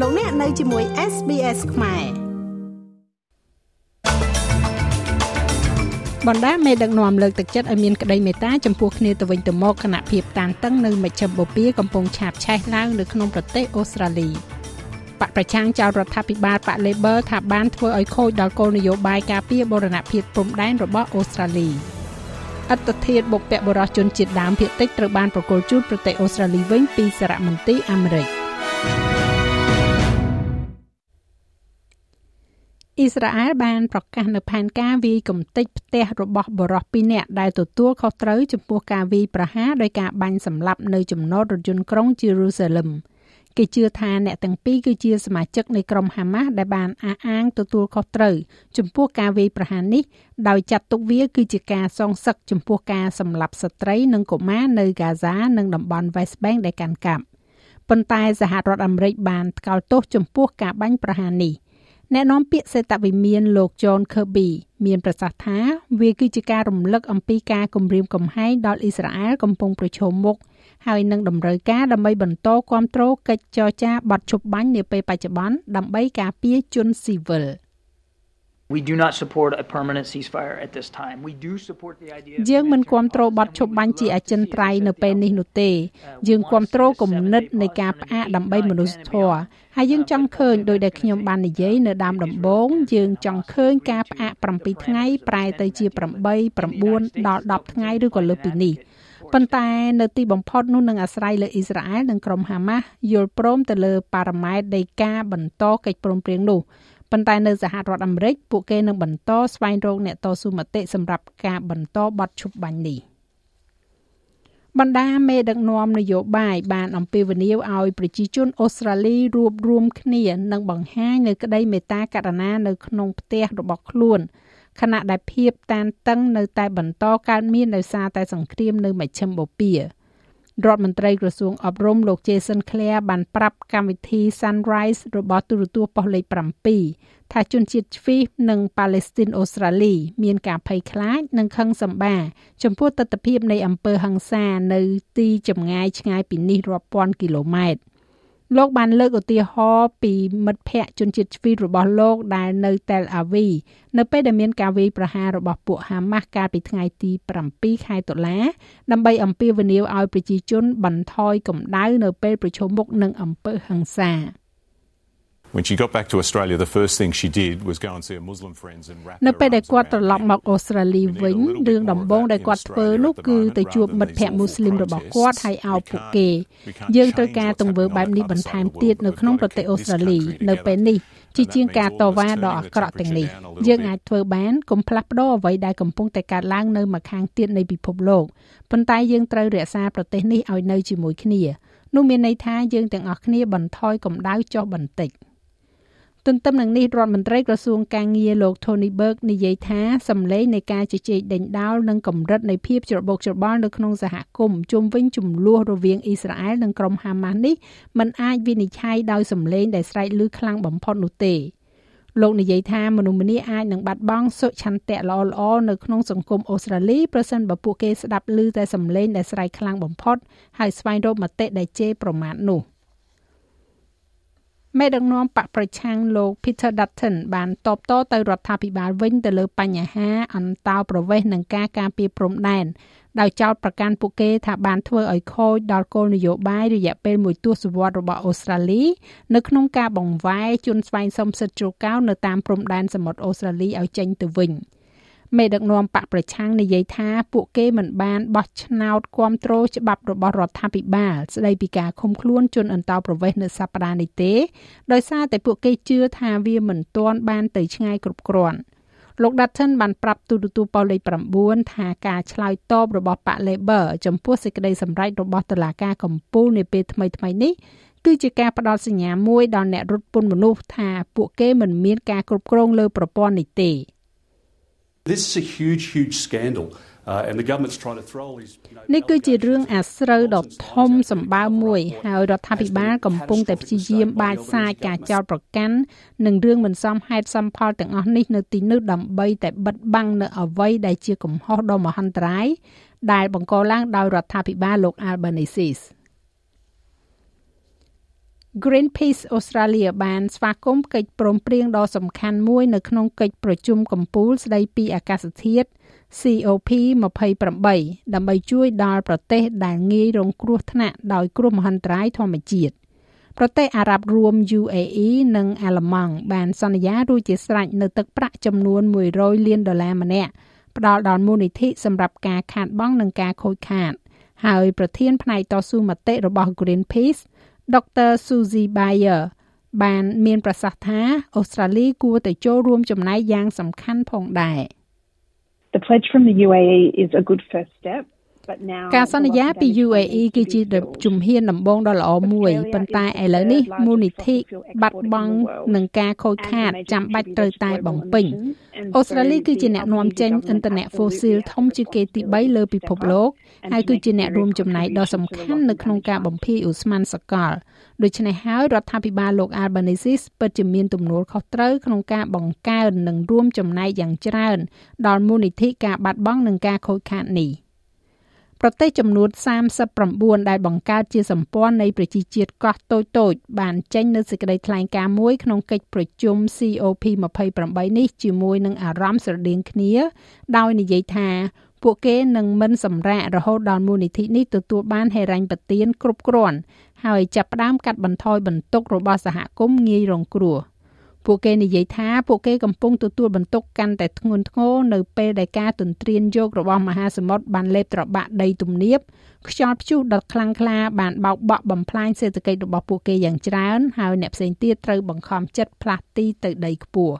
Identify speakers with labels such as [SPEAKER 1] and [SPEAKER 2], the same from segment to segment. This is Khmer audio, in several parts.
[SPEAKER 1] លោកអ្នកនៅជាមួយ SBS ខ្មែរបណ្ដាមេដឹកនាំលើកទឹកចិត្តឲ្យមានក្តីមេត្តាចំពោះគ្នាទៅវិញទៅមកគណៈភាពតានតឹងនៅមជ្ឈមបូព៌ាកំពុងឆាបឆេះឡើងនៅក្នុងប្រទេសអូស្ត្រាលីបកប្រឆាំងចោលរដ្ឋាភិបាលបក Labor ថាបានធ្វើឲ្យខូចដល់គោលនយោបាយការពារបូរណភាពព្រំដែនរបស់អូស្ត្រាលីអត្តធាតុបុព្វបុរសជនជាតិដើមភាគតិចត្រូវបានប្រគល់ជូនប្រទេសអូស្ត្រាលីវិញពីសារមន្ទីរអាមេរិក។ អ៊ីស្រាអែលបានប្រកាសនៅផែនការវាយកំទេចផ្ទះរបស់បរិសុទ្ធ2នាក់ដែលទទួលខុសត្រូវចំពោះការវាយប្រហារដោយការបាញ់សម្លាប់នៅចំណតរថយន្តក្រុងយេរូសាឡឹមគេជឿថាអ្នកទាំងពីរគឺជាសមាជិកនៃក្រុមហាម៉ាស់ដែលបានអះអាងទទួលខុសត្រូវចំពោះការវាយប្រហារនេះដោយចាត់ទុកវាគឺជាការសងសឹកចំពោះការសម្លាប់ស្ត្រីនិងកុមារនៅហ្គាហ្សានិងតំបន់ West Bank ដែលកាន់កាប់ប៉ុន្តែសហរដ្ឋអាមេរិកបានថ្កោលទោសចំពោះការបាញ់ប្រហារនេះ អ្នកនាំពាក្យសេតវិមានលោក John Kirby មានប្រសាសន៍ថាវាគឺជាការរំលឹកអំពីការគំរាមកំហែងដល់អ៊ីស្រាអែលកំពុងប្រឈមមុខហើយនឹងតម្រូវការដើម្បីបន្តគ្រប់គ្រងកិច្ចចរចាបត់ឈប់បាញ់នាពេលបច្ចុប្បន្នដើម្បីការពារជនស៊ីវិល។
[SPEAKER 2] We do not support a permanent ceasefire at this time. We do support the idea
[SPEAKER 1] យើងមិនគ្រប់គ្រងបទឈប់បាញ់ជាអចិន្ត្រៃយ៍នៅពេលនេះនោះទេយើងគ្រប់គ្រងគំនិតនៃការផ្អាកដើម្បីមនុស្សធម៌ហើយយើងចង់ឃើញដោយដែលខ្ញុំបាននិយាយនៅដើមដំបូងយើងចង់ឃើញការផ្អាក7ថ្ងៃប្រែទៅជា8 9ដល់10ថ្ងៃឬក៏លើសពីនេះប៉ុន្តែនៅទីបំផុតនោះនឹងអាស្រ័យលើអ៊ីស្រាអែលនិងក្រុមហាម៉ាស់យល់ព្រមទៅលើប៉ារ៉ាម៉ែត្រនៃការបន្តកិច្ចព្រមព្រៀងនោះ ប៉ុន្តែនៅសហរដ្ឋអាមេរិកពួកគេនឹងបន្តស្វែងរកអ្នកតស៊ូមតិសម្រាប់ការបន្តបទឈប់បាញ់នេះបណ្ដាមេដឹកនាំនយោបាយបានអំពាវនាវឲ្យប្រជាជនអូស្ត្រាលីរួបរวมគ្នានិងបង្ហាញនៅក្តីមេត្តាករុណានៅក្នុងផ្ទះរបស់ខ្លួនខណៈដែលភាពតានតឹងនៅតែបន្តកើតមានដោយសារតែសង្គ្រាមនៅមជ្ឈិមបូព៌ា រដ្ឋមន្ត្រីក្រសួងអប់រំលោក Jason Clare បានប្រាប់កម្មវិធី Sunrise របស់ទូរទស្សន៍ប៉ុស្តិ៍លេខ7ថាជនជាតិជ្វីសនិងប៉ាឡេស្ទីនអូស្ត្រាលី មានការភ័យខ្លាចនិងខឹងសម្បាចំពោះទស្សនវិជ្ជានៃអំពើហិង្សានៅទីចម្ងាយឆ្ងាយពីនេះរាប់ពាន់គីឡូម៉ែត្រ លោកបានលើកឧទាហរណ៍ពីមិត្តភ័ក្តិជនជាតិជ្វីតរបស់លោកដែលនៅតែលអាវីនៅពេលដែលមានការវាយប្រហាររបស់ពួកហាម៉ាស់កាលពីថ្ងៃទី7ខែតុលាដើម្បីអំពាវនាវឲ្យប្រជាជនបន្ថយកម្ដៅនៅពេលប្រឈមមុខនឹងអំពើហិង្សា
[SPEAKER 3] When she got back to Australia the first thing she did was go and see her Muslim friends and wrap
[SPEAKER 1] នៅពេលដែលគាត់ត្រឡប់មកអូស្ត្រាលីវិញរឿងដំបូងដែលគាត់ធ្វើនោះគឺទៅជួបមិត្តភ័ក្តិមូស្លីមរបស់គាត់ហើយអោបពួកគេយើងត្រូវការទង្វើបែបនេះបន្ថែមទៀតនៅក្នុងប្រទេសអូស្ត្រាលីនៅពេលនេះជាជាងការតវ៉ាដ៏អាក្រក់ទាំងនេះយើងអាចធ្វើបានកុំផ្លាស់ប្ដូរអ្វីដែលកំពុងតែកើតឡើងនៅម្ខាងទៀតនៃពិភពលោកប៉ុន្តែយើងត្រូវរក្សាប្រទេសនេះឲ្យនៅជាមួយគ្នានោះមានន័យថាយើងទាំងអស់គ្នាបន្ថយកម្ដៅចុះបន្តិច។ ទន្ទឹមនឹងនេះរដ្ឋមន្ត្រីក្រសួងកាងារលោក Tony Berg និយាយថាសម្លេងនៃការជជែកដេញដោលនិងកម្រិតនៃភាពច្របូកច្របល់នៅក្នុងសហគមន៍ជុំវិញចំនួនរវាងអ៊ីស្រាអែលនិងក្រុមហាម៉ាស់នេះมันអាចវិនិច្ឆ័យដោយសម្លេងដែលស្រែកឮខ្លាំងបំផុតនោះទេលោកនិយាយថាមនុស្សម្នាអាចនឹងបាត់បង់សុឆន្ទៈល្អៗនៅក្នុងសង្គមអូស្ត្រាលីប្រសិនបើពួកគេស្ដាប់ឮតែសម្លេងដែលស្រែកខ្លាំងបំផុតហើយស្វែងរកមតិដែលជេរប្រមាថនោះ។ មេដឹកនាំបកប្រឆាំងលោក Peter Dutton បានតបតទៅរដ្ឋាភិបាលវិញទៅលើបញ្ហាអន្តោប្រវេសន៍និងការការពារព្រំដែនដោយចោទប្រកាន់ពួកគេថាបានធ្វើឲ្យខូចដល់គោលនយោបាយរយៈពេលមួយទសវត្សរ៍របស់អូស្ត្រាលីនៅក្នុងការបង្វែរជនស្វែងសុំសិទ្ធិជ្រកកោននៅតាមព្រំដែនសមុទ្រអូស្ត្រាលីឲ្យចេញទៅវិញ។ មេដឹកនាំបកប្រឆាំងនិយាយថាពួកគេមិនបានបោះឆ្នោតគ្រប់គ្រងច្បាប់របស់រដ្ឋាភិបាល ស្ដីពីការឃុំខ្លួនជនអន្តោប្រវេសន៍នៅសប្តាហ៍នេះទេដោយសារតែពួកគេជឿថាវាមិនទាន់បានទៅឆ្ងាយគ្រប់គ្រាន់លោក Dutton បានប្រាប់ទូរទស្សន៍ប៉ុស្តិ៍លេខ9ថាការឆ្លើយតបរបស់បក Labor ចំពោះសេចក្តីសម្រេចរបស់តុលាការកំពូលនាពេលថ្មីៗនេះគឺជាការផ្ដល់សញ្ញាមួយដល់អ្នករត់ពន្ធមនុស្សថាពួកគេមិនមានការគ្រប់គ្រងលើប្រព័ន្ធនេះទេ។
[SPEAKER 4] This is a huge huge scandal uh, and the government's trying to throw these
[SPEAKER 1] នេះគឺជារឿងអាស្រូវដ៏ធំសម្បើមមួយ ហើយរដ្ឋាភិបាលកំពុងតែព្យាយាមបាចសាចការចោទប្រកាន់និងរឿងមិនសមហេតុសមផលទាំងអស់នេះនៅទីនោះដើម្បីតែបិទបាំងនៅអ្វីដែលជាកំហុសដ៏មហន្តរាយដែលបង្កឡើងដោយរដ្ឋាភិបាលលោក Albanese Greenpeace Australia បានស្វាគមន៍កិច្ចព្រមព្រៀងដ៏សំខាន់មួយនៅក្នុងកិច្ចប្រជុំកំពូលស្តីពីអាកាសធាតុ COP28 ដើម្បីជួយដល់ប្រទេសដែលងាយរងគ្រោះថ្នាក់ដោយគ្រោះមហន្តរាយធម្មជាតិប្រទេសអារ៉ាប់រួម UAE និងអាល្លឺម៉ង់បានសន្យារួចជាស្រេចនៅទឹកប្រាក់ចំនួន100លានដុល្លារម្នាក់ផ្ដល់ដល់មូលនិធិសម្រាប់ការខាតបង់និងការខូចខាត ហើយប្រធានផ្នែកតស៊ូមតិរបស់ Greenpeace Dr. Suzy Bayer បានមានប្រសាសន៍ថាអូស្ត្រាលីគួរតែចូលរួមចំណែកយ៉ាងសំខាន់ផងដែរ
[SPEAKER 5] The pledge from the UAE is a good first step
[SPEAKER 1] ការសន្យាពី UAE គឺជាជំហានដំបូងដ៏ល្អមួយប៉ុន្តែឥឡូវនេះមូលនិធិបាត់បង់នឹងការខូចខាតចាំបាច់ត្រូវតែបំពេញអូស្ត្រាលីគឺជាអ្នកនាំចេញឥន្ធនៈ fossil ធំជាងគេទី3លើពិភពលោកហើយគឺជាអ្នករួមចំណែកដ៏សំខាន់នៅក្នុងការបំភាយឧស្ម័នសកលដូច្នេះហើយរដ្ឋាភិបាលលោក Albanese ពិតជាមានទំនួលខុសត្រូវក្នុងការបង្កើននិងរួមចំណែកយ៉ាងច្រើនដល់មូលនិធិការបាត់បង់និងការខូចខាតនេះ ប្រទេសចំនួន39ដែលបង្កើតជាសម្ព័ន្ធនៃប្រជាជាតិកោះតូចតូចបានចេញនូវសេចក្តីថ្លែងការណ៍មួយក្នុងកិច្ចប្រជុំ COP28 នេះជាមួយនឹងអារម្មណ៍ស្រដៀងគ្នា ដោយនិយាយថាពួកគេនឹងមិនសម្រាករហូតដល់មូលនិធិនេះទទួលបានហេរញ្ញប្បទានគ្រប់គ្រាន់ហើយចាប់ផ្ដើមកាត់បន្ថយបន្ទុករបស់សហគមន៍ងាយរងគ្រោះ។ ពួកគេនិយាយថាពួកគេកំពុងទទួលបន្ទុកកាន់តែធ្ងន់ធ្ងរនៅពេលដែលការទន្ទ្រានយករបស់មហាសមុទ្របានលេបត្របាក់ដីទំនាបខ្យល់ព្យុះដ៏ខ្លាំងក្លាបានបោកបក់បំផ្លាញសេដ្ឋកិច្ចរបស់ពួកគេយ៉ាងច្រើនហើយអ្នកផ្សេងទៀតត្រូវបង្ខំចិត្តផ្លាស់ទីទៅដីខ្ពស់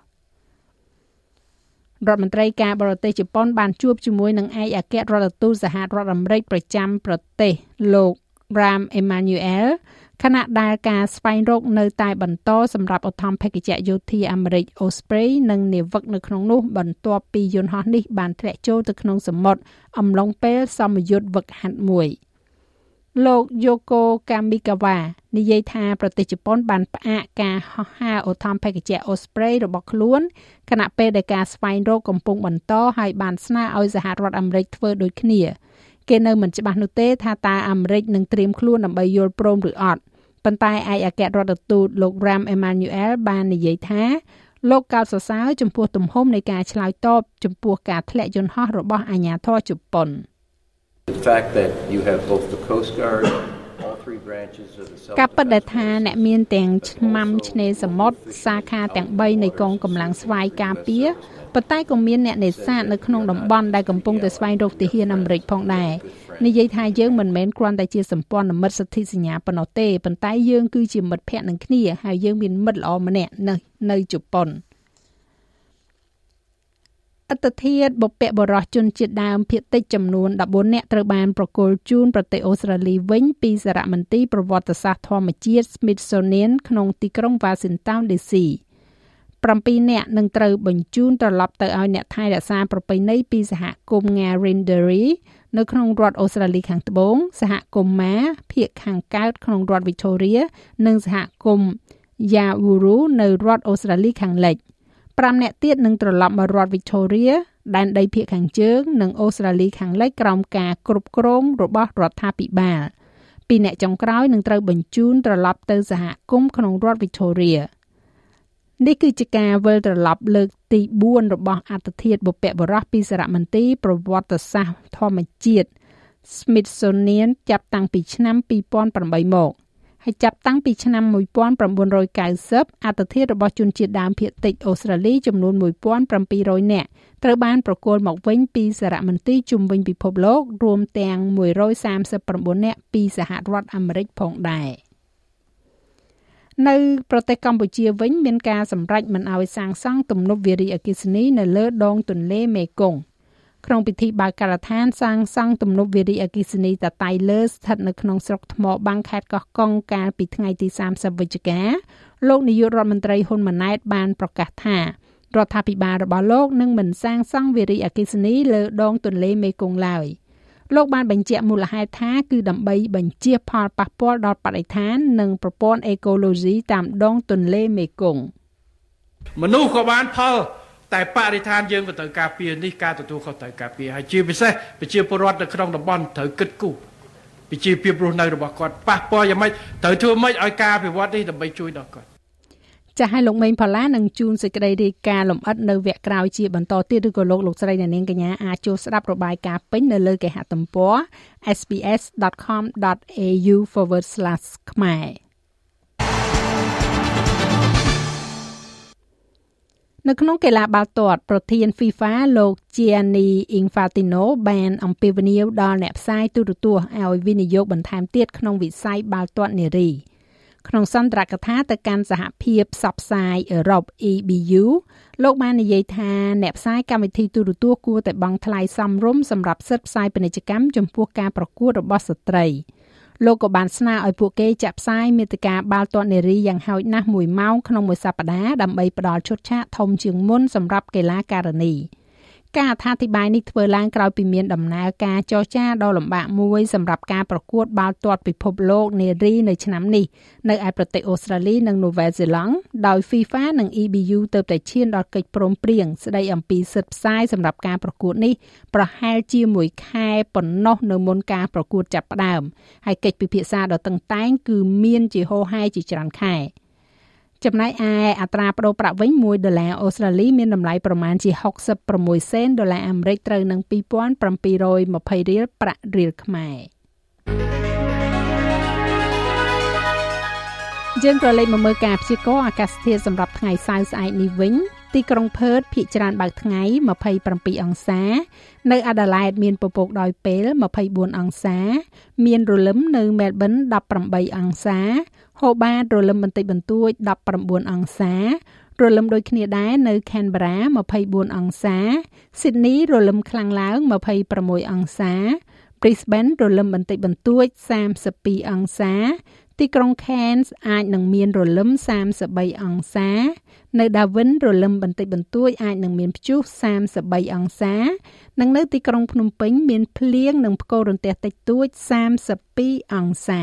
[SPEAKER 1] រដ្ឋមន្ត្រីការបរទេសជប៉ុនបានជួបជាមួយនឹងឯកអគ្គរដ្ឋទូតសហរដ្ឋអាមេរិកប្រចាំប្រទេសលោក Ram Emanuel ខណៈដែលការស្វែងរកនៅតែបន្តសម្រាប់ឧទ្ធម្ភាគចក្រយោធាអាមេរិក Osprey និងនាវិកនៅក្នុងនោះបន្ទាប់ពីយន្តហោះនេះបានធ្លាក់ចូលទៅក្នុងសមុទ្រអំឡុងពេលសមយុទ្ធវឹកហាត់មួយលោក Yoko Kamikawa និយាយថាប្រទេសជប៉ុនបានផ្អាកការហោះហើរឧទ្ធម្ភាគចក្រ Osprey របស់ខ្លួនខណៈពេលដែលការស្វែងរកកំពុងបន្តហើយបានស្នើឲ្យសហរដ្ឋអាមេរិកធ្វើដូចគ្នា គេនៅមិនច្បាស់នោះទេថាតើអាមេរិកនឹងត្រៀមខ្លួនដើម្បីយល់ព្រមឬអត់ប៉ុន្តែឯកអគ្គរដ្ឋទូតលោក Ram Emanuel បាននិយាយថាលោកកោតសរសើរចំពោះទំហំនៃការឆ្លើយតបចំពោះការធ្លាក់យន្តហោះរបស់អាជ្ញាធរជប៉ុន
[SPEAKER 6] The fact that you have both the Coast Guard
[SPEAKER 1] ការពិតដែលថាអ្នកមានទាំងឆ្មាំឆ្នេរសមុទ្រសាខាទាំង3នៃកងកម្លាំងស្វ័យការពារប៉ុន្តែក៏មានអ្នកនេសាទនៅក្នុងតំបន់ដែលកំពុងតែស្វែងរកទាហានអាមេរិកផងដែរនិយាយថាយើងមិនមែនគ្រាន់តែជាសម្ព័ន្ធមិត្តសិទ្ធិសញ្ញាប៉ុណ្ណោះទេប៉ុន្តែយើងគឺជាមិត្តភ័ក្តិនឹងគ្នាហើយយើងមានមិត្តល្អម្នាក់នៅនៅជប៉ុន អត្តធាតបុព្វបុរសជនជាតិដើមភាគតិចចំនួន14នាក់ត្រូវបានប្រគល់ជូនប្រទេសអូស្ត្រាលីវិញពីសារមន្ទីរប្រវត្តិសាស្ត្រធម្មជាតិ Smithsonian ក្នុងទីក្រុង Washington DC 7នាក់នឹងត្រូវបញ្ជូនត្រឡប់ទៅឲ្យអ្នកថែរក្សាប្រពៃណីពីសហគមន៍ Ngarendaree នៅក្នុងរដ្ឋអូស្ត្រាលីខាងត្បូងសហគមន៍ម៉ាភាគខាងកើតក្នុងរដ្ឋ Victoria និងសហគមន៍ Yawuru នៅរដ្ឋអូស្ត្រាលីខាងលិច 5នាក់ទៀតនឹងត្រឡប់មករដ្ឋ Victoria ដែនដីភាគខាងជើង និងអូស្ត្រាលីខាងលិចក្រោមការគ្រប់គ្រងរបស់រដ្ឋាភិបាលពីរអ្នកចុងក្រោយនឹងត្រូវបញ្ជូនត្រឡប់ទៅសហគមន៍ក្នុងរដ្ឋ Victoria នេះគឺជាការវិលត្រឡប់លើកទី4របស់អត្តធាតុបុព្វបុរសពីសារមន្ទីរប្រវត្តិសាស្ត្រធម្មជាតិ Smithsonian ចាប់តាំងពីឆ្នាំ2008មក ហើយចាប់តាំងពីឆ្នាំ1990អត្តធាតុរបស់ជនជាតិដើមភាគតិចអូស្ត្រាលីចំនួន1700នាក់ត្រូវបានប្រគល់មកវិញពីសារមន្ទីរជុំវិញពិភពលោករួមទាំង139នាក់ពីសហរដ្ឋអាមេរិកផងដែរ។នៅប្រទេសកម្ពុជាវិញមានការសម្រេចមិនឲ្យសាងសង់ទំនប់វារីអគ្គិសនីនៅលើដងទន្លេមេគង្គ ក្នុងពិធីបើកការដ្ឋានសាងសង់ទំនប់វារីអគ្គិសនីតតៃលើស្ថិតនៅក្នុងស្រុកថ្មបាំងខេត្តកោះកុងកាលពីថ្ងៃទី30វិច្ឆិកាលោកនាយករដ្ឋមន្ត្រីហ៊ុនម៉ាណែតបានប្រកាសថារដ្ឋាភិបាលរបស់លោកនឹងមិនសាងសង់វារីអគ្គិសនីលើដងទន្លេមេគង្គឡើយ។លោកបានបញ្ជាក់មូលហេតុថាគឺដើម្បីបញ្ជៀសផលប៉ះពាល់ដល់បរិស្ថាន និងប្រព័ន្ធអេកូឡូស៊ីតាមដងទន្លេមេគង្គ
[SPEAKER 7] មនុស្សក៏បានផល តែបរិស្ថានយើងក៏ត្រូវការពារនេះការទទួលខុសត្រូវការពារហើយជាពិសេសប្រជាពលរដ្ឋនៅក្នុងតំបន់ត្រូវគិតគូរពីវិជ្ជាភាពរស់នៅរបស់គាត់ប៉ះពាល់យ៉ាងម៉េចត្រូវធ្វើម៉េចឲ្យការអភិវឌ្ឍនេះដើម្បីជួយដល់គាត់
[SPEAKER 1] ចាស់ឲ្យលោកមេងផល្លានឹងជួនសេចក្តីរាយការណ៍លម្អិតនៅវគ្គក្រោយជាបន្តទៀតឬក៏លោកលោកស្រីអ្នកនាងកញ្ញាអាចចូលស្ដាប់របាយការណ៍ពេញនៅលើគេហទំព័រ sbs.com.au/ ខ្មែរ នៅក្នុងកីឡាបាល់ទាត់ប្រធាន FIFA លោក Gianni Infantino បានអំពាវនាវដល់អ្នកផ្សាយទូរទស្សន៍ឲ្យវិនិយោគបន្ថែមទៀតក្នុងវិស័យបាល់ទាត់នារីក្នុងសន្ទរកថាទៅកាន់សហភាពផ្សព្វផ្សាយអឺរ៉ុប EBU លោកបាននិយាយថាអ្នកផ្សាយកម្មវិធីទូរទស្សន៍គួរតែបង់ថ្លៃសមរម្យសម្រាប់សិទ្ធិផ្សាយពាណិជ្ជកម្មចំពោះការប្រកួតរបស់ស្ត្រី។ លោកក៏បានស្នើឲ្យពួកគេចាក់ផ្សាយមេតិការបាល់ទាត់នារីយ៉ាងហោចណាស់1ម៉ោងក្នុងមួយសប្តាហ៍ដើម្បីផ្ដល់ឈុតឆាកធំជាងមុនសម្រាប់កីឡាការិនី។ ការអត្ថាធិប្បាយនេះធ្វើឡើងក្រោយពីមានដំណើរការចរចាដ៏លំបាកមួយសម្រាប់ការប្រកួតបាល់ទាត់ពិភពលោកនារីនៅឆ្នាំនេះនៅឯប្រទេសអូស្ត្រាលីនិងនូវែលសេឡង់ដោយ FIFA និង EBU ទៅតែឈានដល់កិច្ចព្រមព្រៀងស្ដីអំពីសិទ្ធិផ្សាយសម្រាប់ការប្រកួតនេះប្រហែលជាមួយខែប៉ុណ្ណោះនៅមុនការប្រកួតចាប់ផ្ដើមហើយកិច្ចពិភាក្សាដ៏តឹងតែងគឺមានជាហោហែជាច្រើនខែ។ ចំណែកឯអត្រាប្តូរប្រាក់វិញ1ដុល្លារអូស្ត្រាលីមានតម្លៃប្រមាណជា66សេនដុល្លារអាមេរិកត្រូវនឹង2720រៀលប្រាក់រៀលខ្មែរយើងក៏លេខមកមើលការព្យាករណ៍អាកាសធាតុសម្រាប់ថ្ងៃសៅរ៍ស្អែកនេះវិញទីក្រុងផឺតភាគច្រើនបើកថ្ងៃ27អង្សា នៅអាដាលេដមានពពកដោយពេល24អង្សា មានរលឹមនៅមែលប៊ន18អង្សា ហូបាតរលឹមបន្តិចបន្តួច19អង្សារលឹមដូចគ្នាដែរនៅ Canberra 24អង្សា Sydney រលឹមខ្លាំងឡើង26អង្សា Brisbane រលឹមបន្តិចបន្តួច32អង្សា ទីក្រុង Cairns អាចនឹងមានរលឹម33អង្សា នៅ Darwin រលឹមបន្តិចបន្តួចអាចនឹងមានព្យុះ33អង្សា និងនៅទីក្រុងភ្នំពេញមានភ្លៀងនិងផ្គររន្ទះតិចតួច32អង្សា